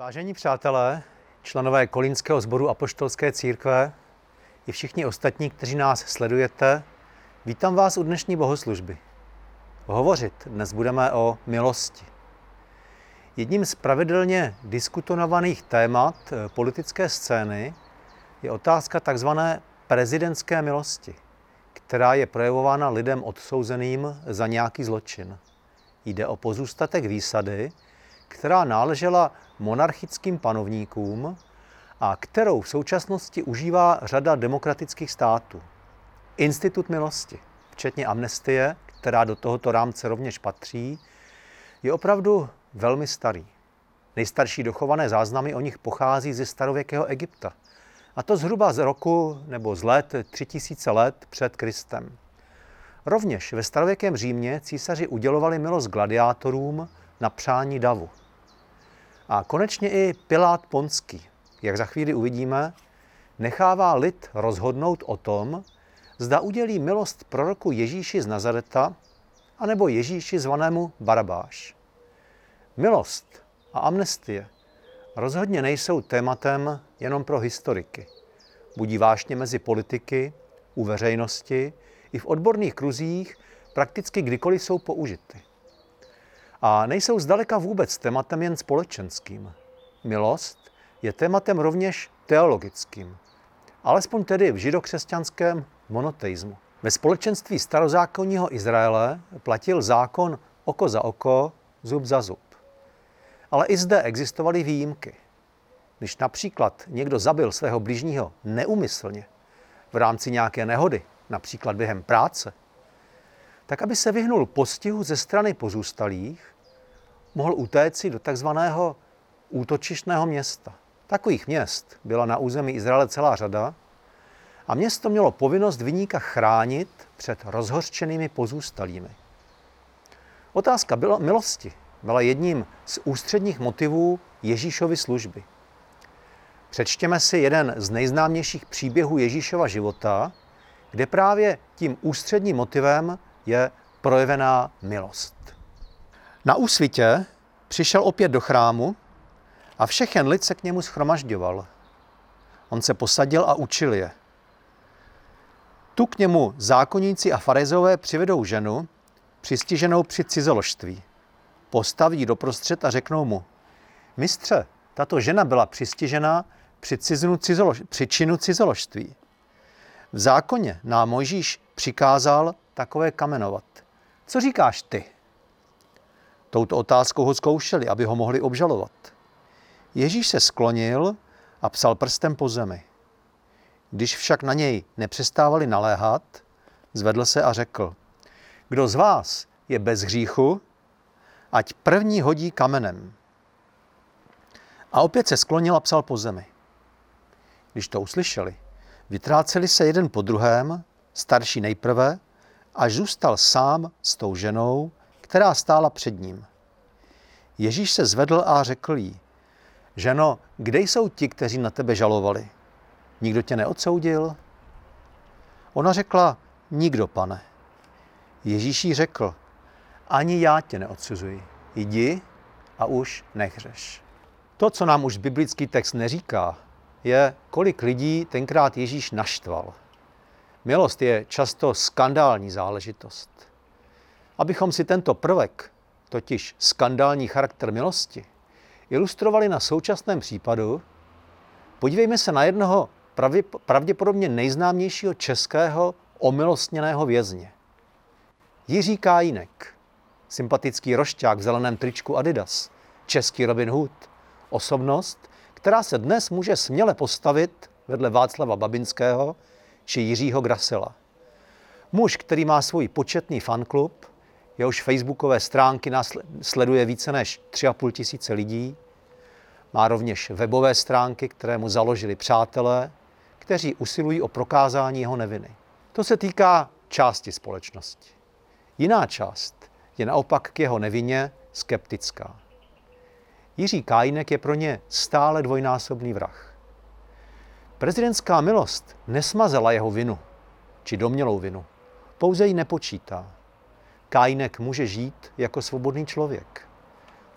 Vážení přátelé, členové Kolínského sboru Apoštolské církve i všichni ostatní, kteří nás sledujete, vítám vás u dnešní bohoslužby. Hovořit dnes budeme o milosti. Jedním z pravidelně diskutovaných témat eh, politické scény je otázka takzvané prezidentské milosti, která je projevována lidem odsouzeným za nějaký zločin. Jde o pozůstatek výsady, která náležela monarchickým panovníkům a kterou v současnosti užívá řada demokratických států. Institut milosti, včetně amnestie, která do tohoto rámce rovněž patří, je opravdu velmi starý. Nejstarší dochované záznamy o nich pochází ze starověkého Egypta. A to zhruba z roku nebo z let 3000 let před Kristem. Rovněž ve starověkém Římě císaři udělovali milost gladiátorům na přání davu. A konečně i Pilát Ponský, jak za chvíli uvidíme, nechává lid rozhodnout o tom, zda udělí milost proroku Ježíši z Nazareta, anebo Ježíši zvanému Barabáš. Milost a amnestie rozhodně nejsou tématem jenom pro historiky. Budí vášně mezi politiky, u veřejnosti i v odborných kruzích prakticky kdykoliv jsou použity. A nejsou zdaleka vůbec tématem jen společenským. Milost je tématem rovněž teologickým, alespoň tedy v židokřesťanském monoteismu. Ve společenství starozákonního Izraele platil zákon oko za oko, zub za zub. Ale i zde existovaly výjimky. Když například někdo zabil svého blížního neumyslně v rámci nějaké nehody, například během práce, tak aby se vyhnul postihu ze strany pozůstalých, mohl utéci do takzvaného útočištného města. Takových měst byla na území Izraele celá řada a město mělo povinnost vyníka chránit před rozhořčenými pozůstalými. Otázka byla milosti byla jedním z ústředních motivů Ježíšovy služby. Přečtěme si jeden z nejznámějších příběhů Ježíšova života, kde právě tím ústředním motivem je projevená milost. Na úsvitě přišel opět do chrámu a všechen lid se k němu schromažďoval. On se posadil a učil je. Tu k němu zákonníci a farizové přivedou ženu, přistiženou při cizoložství. Postaví doprostřed a řeknou mu, mistře, tato žena byla přistižena při, ciznu cizolož, při činu cizoložství. V zákoně nám Mojžíš přikázal takové kamenovat. Co říkáš ty? Touto otázkou ho zkoušeli, aby ho mohli obžalovat. Ježíš se sklonil a psal prstem po zemi. Když však na něj nepřestávali naléhat, zvedl se a řekl, kdo z vás je bez hříchu, ať první hodí kamenem. A opět se sklonil a psal po zemi. Když to uslyšeli, vytráceli se jeden po druhém, starší nejprve, až zůstal sám s tou ženou, která stála před ním. Ježíš se zvedl a řekl jí, ženo, kde jsou ti, kteří na tebe žalovali? Nikdo tě neodsoudil? Ona řekla, nikdo, pane. Ježíš jí řekl, ani já tě neodsuzuji. Jdi a už nehřeš. To, co nám už biblický text neříká, je, kolik lidí tenkrát Ježíš naštval. Milost je často skandální záležitost. Abychom si tento prvek, totiž skandální charakter milosti, ilustrovali na současném případu, podívejme se na jednoho pravděpodobně nejznámějšího českého omilostněného vězně. Jiří Kájinek, sympatický rošťák v zeleném tričku Adidas, český Robin Hood, osobnost, která se dnes může směle postavit vedle Václava Babinského či Jiřího Grasela. Muž, který má svůj početný fanklub, jehož facebookové stránky sleduje více než 3,5 tisíce lidí, má rovněž webové stránky, které mu založili přátelé, kteří usilují o prokázání jeho neviny. To se týká části společnosti. Jiná část je naopak k jeho nevině skeptická. Jiří Kájinek je pro ně stále dvojnásobný vrah. Prezidentská milost nesmazela jeho vinu, či domělou vinu, pouze ji nepočítá. Kájinek může žít jako svobodný člověk.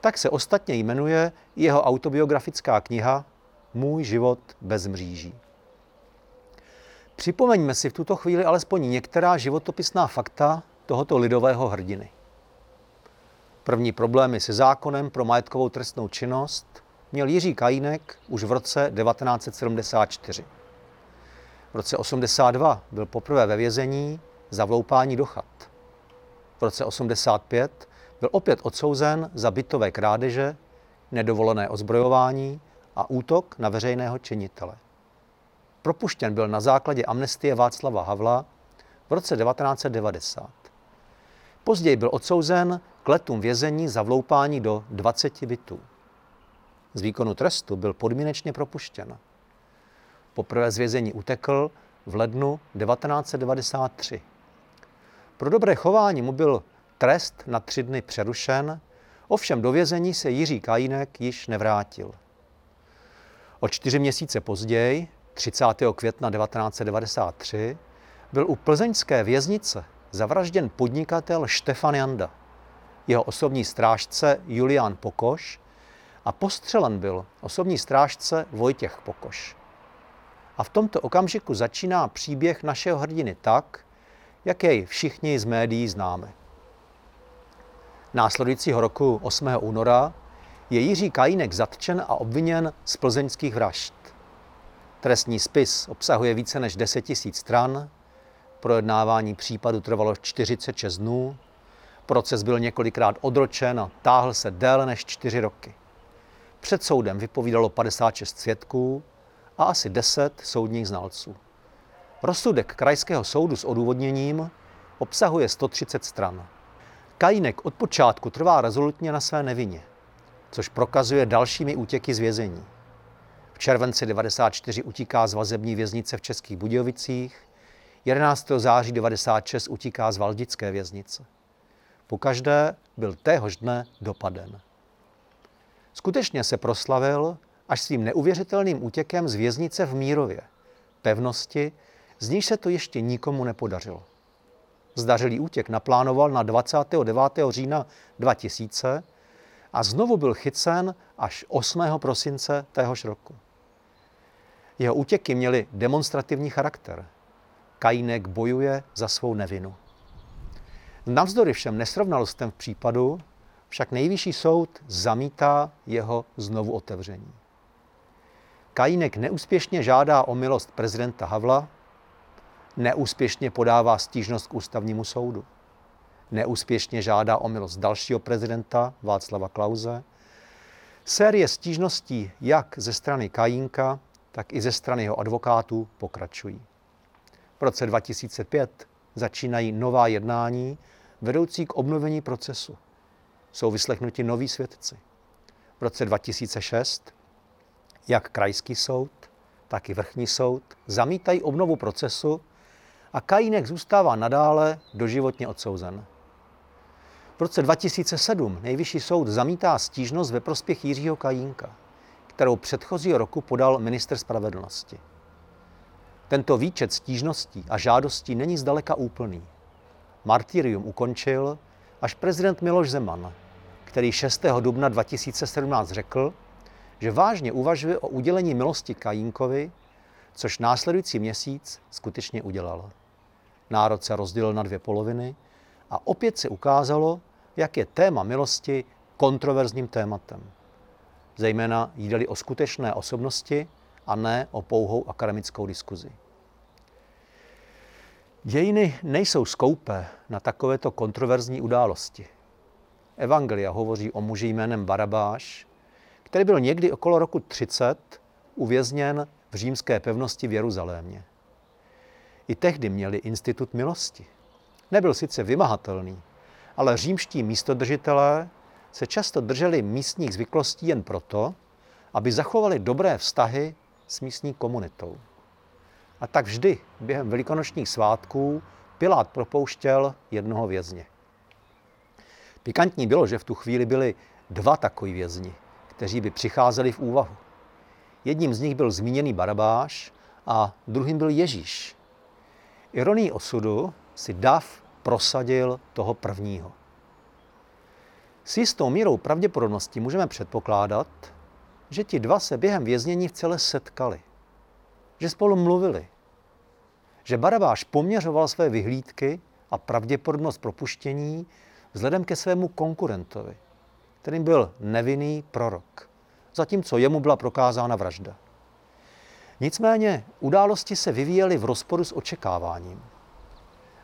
Tak se ostatně jmenuje jeho autobiografická kniha Můj život bez mříží. Připomeňme si v tuto chvíli alespoň některá životopisná fakta tohoto lidového hrdiny. První problémy se zákonem pro majetkovou trestnou činnost měl Jiří Kajínek už v roce 1974. V roce 82 byl poprvé ve vězení za vloupání do chat. V roce 85 byl opět odsouzen za bytové krádeže, nedovolené ozbrojování a útok na veřejného činitele. Propuštěn byl na základě amnestie Václava Havla v roce 1990. Později byl odsouzen k letům vězení za vloupání do 20 bytů. Z výkonu trestu byl podmínečně propuštěn. Poprvé z vězení utekl v lednu 1993. Pro dobré chování mu byl trest na tři dny přerušen, ovšem do vězení se Jiří Kajínek již nevrátil. O čtyři měsíce později, 30. května 1993, byl u plzeňské věznice zavražděn podnikatel Štefan Janda, jeho osobní strážce Julián Pokoš a postřelen byl osobní strážce Vojtěch Pokoš. A v tomto okamžiku začíná příběh našeho hrdiny tak, jak jej všichni z médií známe. Následujícího roku 8. února je Jiří Kajínek zatčen a obviněn z plzeňských vražd. Trestní spis obsahuje více než 10 000 stran, projednávání případu trvalo 46 dnů, proces byl několikrát odročen a táhl se déle než 4 roky. Před soudem vypovídalo 56 svědků a asi 10 soudních znalců. Rozsudek krajského soudu s odůvodněním obsahuje 130 stran. Kajínek od počátku trvá rezolutně na své nevině, což prokazuje dalšími útěky z vězení. V červenci 94 utíká z vazební věznice v Českých Budějovicích, 11. září 96 utíká z Valdické věznice. Po každé byl téhož dne dopaden. Skutečně se proslavil až svým neuvěřitelným útěkem z věznice v Mírově, pevnosti, z níž se to ještě nikomu nepodařilo. Zdařilý útěk naplánoval na 29. října 2000 a znovu byl chycen až 8. prosince téhož roku. Jeho útěky měly demonstrativní charakter. Kajínek bojuje za svou nevinu. Navzdory všem nesrovnalostem v případu však nejvyšší soud zamítá jeho znovu otevření. Kajínek neúspěšně žádá o milost prezidenta Havla, neúspěšně podává stížnost k ústavnímu soudu, neúspěšně žádá o milost dalšího prezidenta Václava Klauze. Série stížností jak ze strany Kajínka, tak i ze strany jeho advokátů pokračují. Roce 2005 začínají nová jednání vedoucí k obnovení procesu. Jsou vyslechnuti noví svědci. V roce 2006 jak krajský soud, tak i vrchní soud zamítají obnovu procesu a Kajínek zůstává nadále doživotně odsouzen. V roce 2007 nejvyšší soud zamítá stížnost ve prospěch Jiřího Kajínka, kterou předchozího roku podal minister spravedlnosti. Tento výčet stížností a žádostí není zdaleka úplný. Martyrium ukončil až prezident Miloš Zeman, který 6. dubna 2017 řekl, že vážně uvažuje o udělení milosti Kajínkovi, což následující měsíc skutečně udělal. Národ se rozdělil na dvě poloviny a opět se ukázalo, jak je téma milosti kontroverzním tématem. Zejména jde o skutečné osobnosti a ne o pouhou akademickou diskuzi. Dějiny nejsou skoupé na takovéto kontroverzní události. Evangelia hovoří o muži jménem Barabáš, který byl někdy okolo roku 30 uvězněn v římské pevnosti v Jeruzalémě. I tehdy měli institut milosti. Nebyl sice vymahatelný, ale římští místodržitelé se často drželi místních zvyklostí jen proto, aby zachovali dobré vztahy s místní komunitou. A tak vždy během velikonočních svátků Pilát propouštěl jednoho vězně. Pikantní bylo, že v tu chvíli byli dva takoví vězni, kteří by přicházeli v úvahu. Jedním z nich byl zmíněný Barabáš a druhým byl Ježíš. Ironí osudu si Dav prosadil toho prvního. S jistou mírou pravděpodobnosti můžeme předpokládat, že ti dva se během věznění v celé setkali, že spolu mluvili, že Barabáš poměřoval své vyhlídky a pravděpodobnost propuštění vzhledem ke svému konkurentovi, kterým byl nevinný prorok, zatímco jemu byla prokázána vražda. Nicméně události se vyvíjely v rozporu s očekáváním.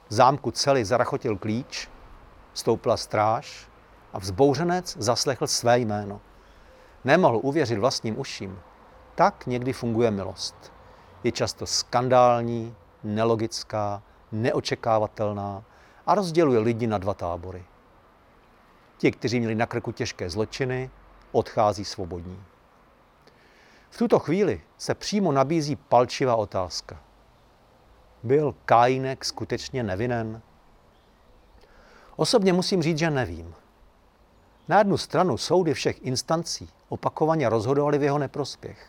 V zámku celý zarachotil klíč, stoupla stráž a vzbouřenec zaslechl své jméno. Nemohl uvěřit vlastním uším. Tak někdy funguje milost. Je často skandální, nelogická, neočekávatelná a rozděluje lidi na dva tábory. Ti, kteří měli na krku těžké zločiny, odchází svobodní. V tuto chvíli se přímo nabízí palčivá otázka. Byl Kajinek skutečně nevinen? Osobně musím říct, že nevím. Na jednu stranu soudy všech instancí opakovaně rozhodovaly v jeho neprospěch.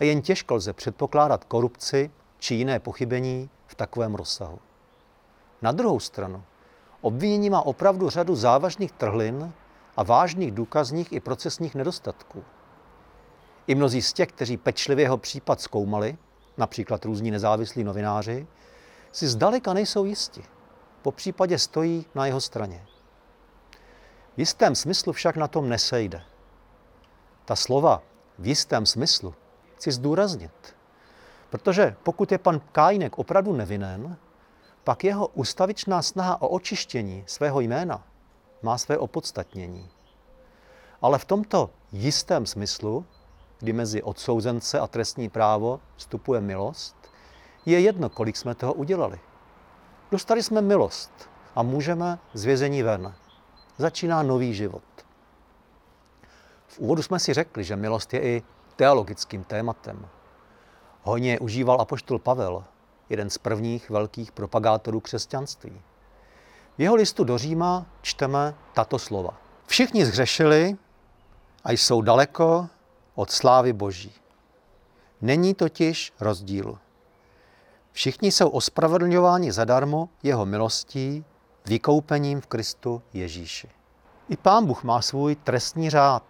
A jen těžko lze předpokládat korupci či jiné pochybení v takovém rozsahu. Na druhou stranu, obvinění má opravdu řadu závažných trhlin a vážných důkazních i procesních nedostatků. I mnozí z těch, kteří pečlivě jeho případ zkoumali, například různí nezávislí novináři, si zdaleka nejsou jisti. Po případě stojí na jeho straně. V jistém smyslu však na tom nesejde. Ta slova v jistém smyslu chci zdůraznit. Protože pokud je pan Kájinek opravdu nevinen, pak jeho ustavičná snaha o očištění svého jména má své opodstatnění. Ale v tomto jistém smyslu, kdy mezi odsouzence a trestní právo vstupuje milost, je jedno, kolik jsme toho udělali. Dostali jsme milost a můžeme z vězení ven. Začíná nový život. V úvodu jsme si řekli, že milost je i teologickým tématem. Hojně užíval apoštol Pavel, jeden z prvních velkých propagátorů křesťanství. V jeho listu do Říma čteme tato slova. Všichni zhřešili a jsou daleko od slávy Boží. Není totiž rozdíl. Všichni jsou ospravedlňováni zadarmo jeho milostí, vykoupením v Kristu Ježíši. I Pán Bůh má svůj trestní řád.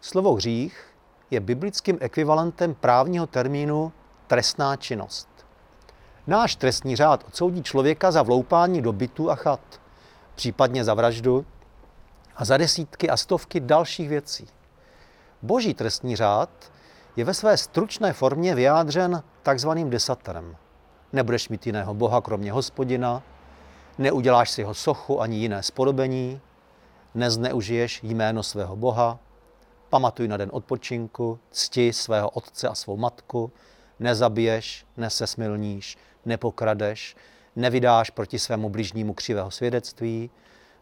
Slovo hřích je biblickým ekvivalentem právního termínu trestná činnost. Náš trestní řád odsoudí člověka za vloupání do bytu a chat, případně za vraždu a za desítky a stovky dalších věcí. Boží trestní řád je ve své stručné formě vyjádřen takzvaným desaterem. Nebudeš mít jiného boha kromě hospodina, neuděláš si jeho sochu ani jiné spodobení, nezneužiješ jméno svého boha, pamatuj na den odpočinku, cti svého otce a svou matku, nezabiješ, nesesmilníš, nepokradeš, nevydáš proti svému bližnímu křivého svědectví,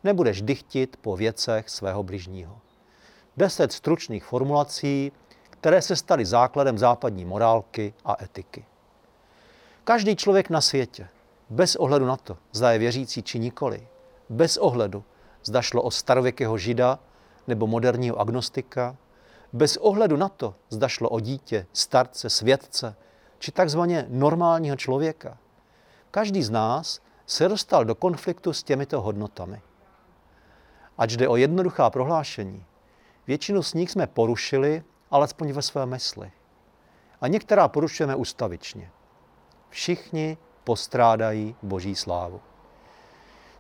nebudeš dychtit po věcech svého bližního. Deset stručných formulací, které se staly základem západní morálky a etiky. Každý člověk na světě, bez ohledu na to, zda je věřící či nikoli, bez ohledu, zda šlo o starověkého žida nebo moderního agnostika, bez ohledu na to, zda šlo o dítě, starce, světce či takzvaně normálního člověka. Každý z nás se dostal do konfliktu s těmito hodnotami. Ať jde o jednoduchá prohlášení, většinu z nich jsme porušili, alespoň ve své mysli. A některá porušujeme ustavičně. Všichni postrádají boží slávu.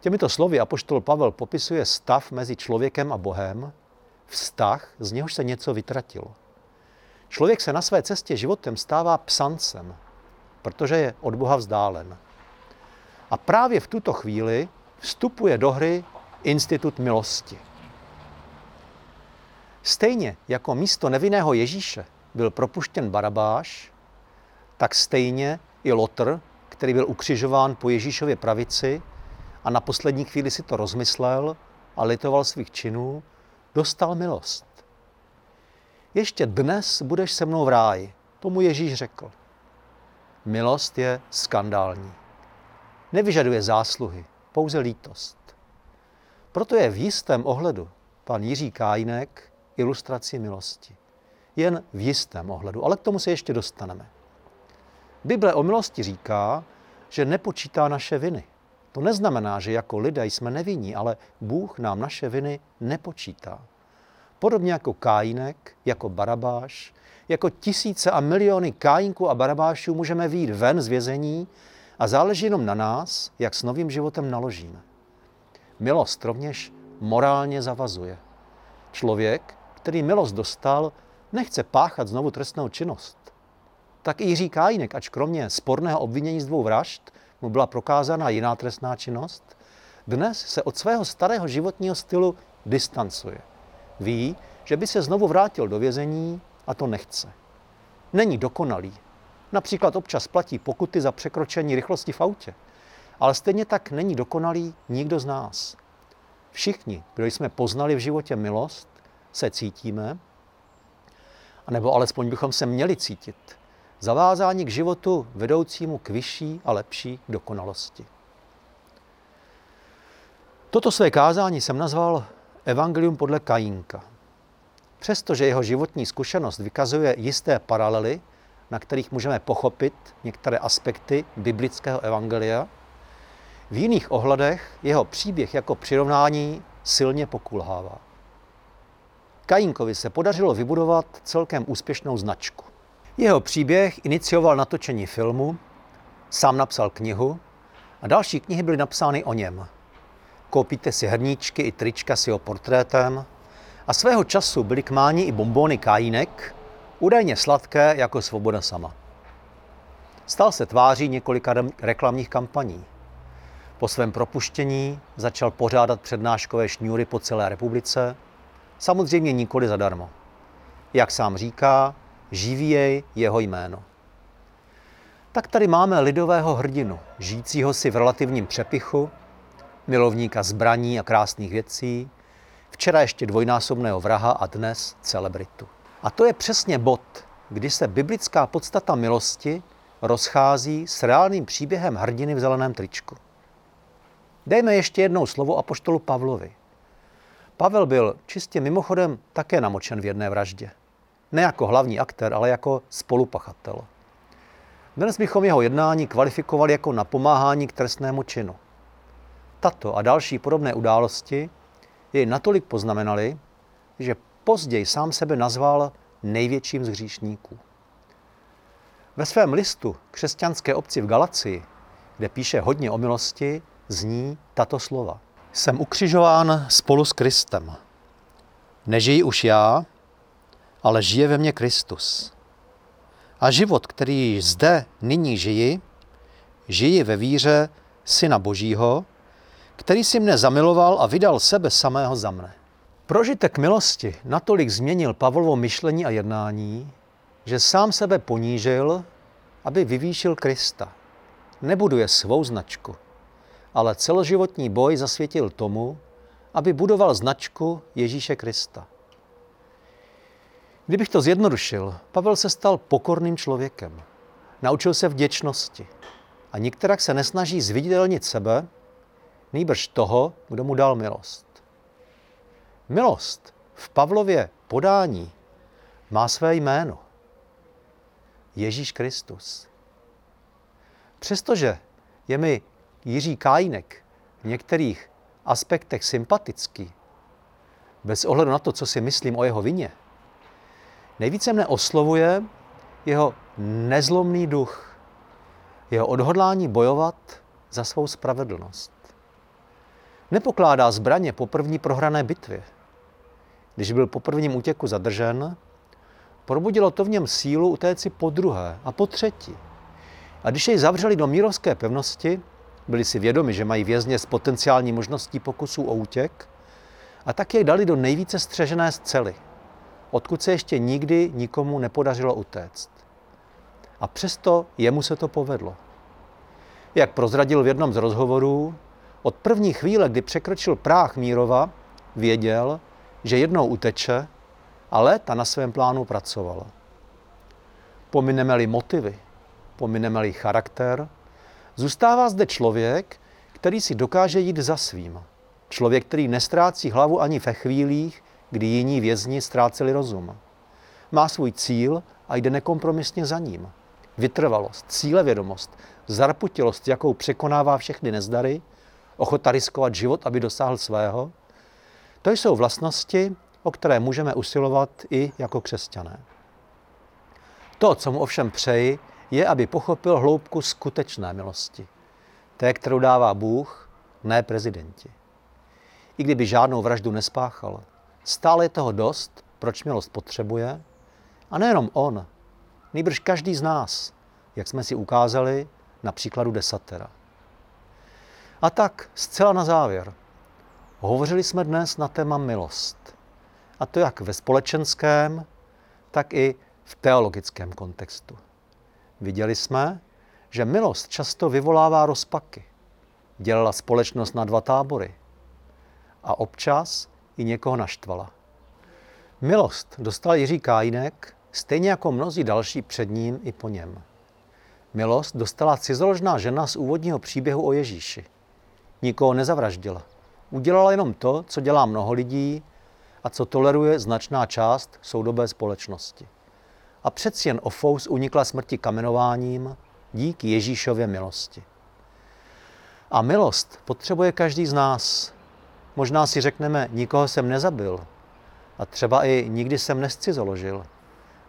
Těmito slovy apoštol Pavel popisuje stav mezi člověkem a Bohem, vztah, z něhož se něco vytratilo. Člověk se na své cestě životem stává psancem, protože je od Boha vzdálen. A právě v tuto chvíli vstupuje do hry institut milosti. Stejně jako místo nevinného Ježíše byl propuštěn Barabáš, tak stejně i Lotr, který byl ukřižován po Ježíšově pravici a na poslední chvíli si to rozmyslel a litoval svých činů, dostal milost. Ještě dnes budeš se mnou v ráji, tomu Ježíš řekl. Milost je skandální. Nevyžaduje zásluhy, pouze lítost. Proto je v jistém ohledu pan Jiří Kájinek ilustrací milosti. Jen v jistém ohledu, ale k tomu se ještě dostaneme. Bible o milosti říká, že nepočítá naše viny, To neznamená, že jako lidé jsme nevinní, ale Bůh nám naše viny nepočítá. Podobně jako Kájinek, jako Barabáš, jako tisíce a miliony Kájinků a Barabášů můžeme výjít ven z vězení a záleží jenom na nás, jak s novým životem naložíme. Milost rovněž morálně zavazuje. Člověk, který milost dostal, nechce páchat znovu trestnou činnost. Tak i Jiří Kájinek, ač kromě sporného obvinění z dvou vražd mu byla prokázána jiná trestná činnost, dnes se od svého starého životního stylu distancuje. Ví, že by se znovu vrátil do vězení a to nechce. Není dokonalý. Například občas platí pokuty za překročení rychlosti v autě. Ale stejně tak není dokonalý nikdo z nás. Všichni, kdo jsme poznali v životě milost, se cítíme, anebo alespoň bychom se měli cítit, zavázání k životu vedoucímu k vyšší a lepší dokonalosti. Toto své kázání jsem nazval Evangelium podle Kajínka. Přestože jeho životní zkušenost vykazuje jisté paralely, na kterých můžeme pochopit některé aspekty biblického evangelia, v jiných ohledech jeho příběh jako přirovnání silně pokulhává. Kajínkovi se podařilo vybudovat celkem úspěšnou značku. Jeho příběh inicioval natočení filmu, sám napsal knihu a další knihy byly napsány o něm. Koupíte si hrníčky i trička s jeho portrétem a svého času byly k mání i bombóny Kajínek, údajně sladké jako svoboda sama. Stal se tváří několika reklamních kampaní. Po svém propuštění začal pořádat přednáškové šňůry po celé republice, samozřejmě nikoli zadarmo. Jak sám říká, živí jej jeho jméno. Tak tady máme lidového hrdinu, žijícího si v relativním přepichu, milovníka zbraní a krásných věcí, včera ještě dvojnásobného vraha a dnes celebritu. A to je přesně bod, kdy se biblická podstata milosti rozchází s reálným příběhem hrdiny v zeleném tričku. Dejme ještě jednou slovo apoštolu Pavlovi. Pavel byl čistě mimochodem také namočen v jedné vraždě. Ne jako hlavní aktér, ale jako spolupachatel. Dnes bychom jeho jednání kvalifikovali jako napomáhání k trestnému činu. Tato a další podobné události jej natolik poznamenaly, že později sám sebe nazval největším z hříšníků. Ve svém listu křesťanské obci v Galacii, kde píše hodně o milosti, zní tato slova. Jsem ukřižován spolu s Kristem. Nežijí už já, ale žije ve mně Kristus. A život, který zde nyní žijí, žijí ve víře Syna Božího, který si mne zamiloval a vydal sebe samého za mne. Prožitek milosti natolik změnil Pavlovo myšlení a jednání, že sám sebe ponížil, aby vyvýšil Krista. Nebuduje svou značku, ale celoživotní boj zasvětil tomu, aby budoval značku Ježíše Krista. Kdybych to zjednodušil, Pavel se stal pokorným člověkem. Naučil se vděčnosti a některak se nesnaží zviditelnit sebe, nýbrž toho, kdo mu dal milost. Milost v Pavlově podání má své jméno. Ježíš Kristus. Přestože je mi Jiří Kájinek v některých aspektech sympatický, bez ohledu na to, co si myslím o jeho vině, nejvíce mne oslovuje jeho nezlomný duch, jeho odhodlání bojovat za svou spravedlnost. Nepokládá zbraně po první prohrané bitvě. Když byl po prvním útěku zadržen, probudilo to v něm sílu utéct si po druhé a po třetí. A když jej zavřeli do mírovské pevnosti, byli si vědomi, že mají vězně s potenciální možností pokusů o útěk, a tak jej dali do nejvíce střežené cely, odkud se ještě nikdy nikomu nepodařilo utéct. A přesto jemu se to povedlo. Jak prozradil v jednom z rozhovorů, od první chvíle, kdy překročil práh Mírova, věděl, že jednou uteče, ale ta na svém plánu pracovala. Pomineme-li motivy, pomineme-li charakter, zůstává zde člověk, který si dokáže jít za svým. Člověk, který nestrácí hlavu ani ve chvílích, kdy jiní vězni ztráceli rozum. Má svůj cíl a jde nekompromisně za ním. Vytrvalost, cílevědomost, zarputilost, jakou překonává všechny nezdary, ochota riskovat život, aby dosáhl svého, to jsou vlastnosti, o které můžeme usilovat i jako křesťané. To, co mu ovšem přeji, je, aby pochopil hloubku skutečné milosti. Té, kterou dává Bůh, ne prezidenti. I kdyby žádnou vraždu nespáchal, stále je toho dost, proč milost potřebuje. A nejenom on, nejbrž každý z nás, jak jsme si ukázali na příkladu desatera. A tak, zcela na závěr. Hovořili jsme dnes na téma milost. A to jak ve společenském, tak i v teologickém kontextu. Viděli jsme, že milost často vyvolává rozpaky. Dělala společnost na dva tábory. A občas i někoho naštvala. Milost dostal Jiří Kájinek, stejně jako mnozí další před ním i po něm. Milost dostala cizoložná žena z úvodního příběhu o Ježíši. Nikoho nezavraždila. Udělala jenom to, co dělá mnoho lidí a co toleruje značná část soudobé společnosti. A přeci jen Ofous unikla smrti kamenováním díky Ježíšově milosti. A milost potřebuje každý z nás. Možná si řekneme, nikoho jsem nezabil. A třeba i nikdy jsem nescizoložil.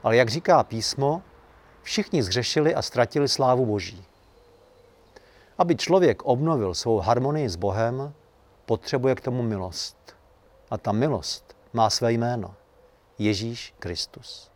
Ale jak říká písmo, všichni zřešili a ztratili slávu Boží. Aby člověk obnovil svou harmonii s Bohem, potřebuje k tomu milost. A ta milost má své jméno. Ježíš Kristus.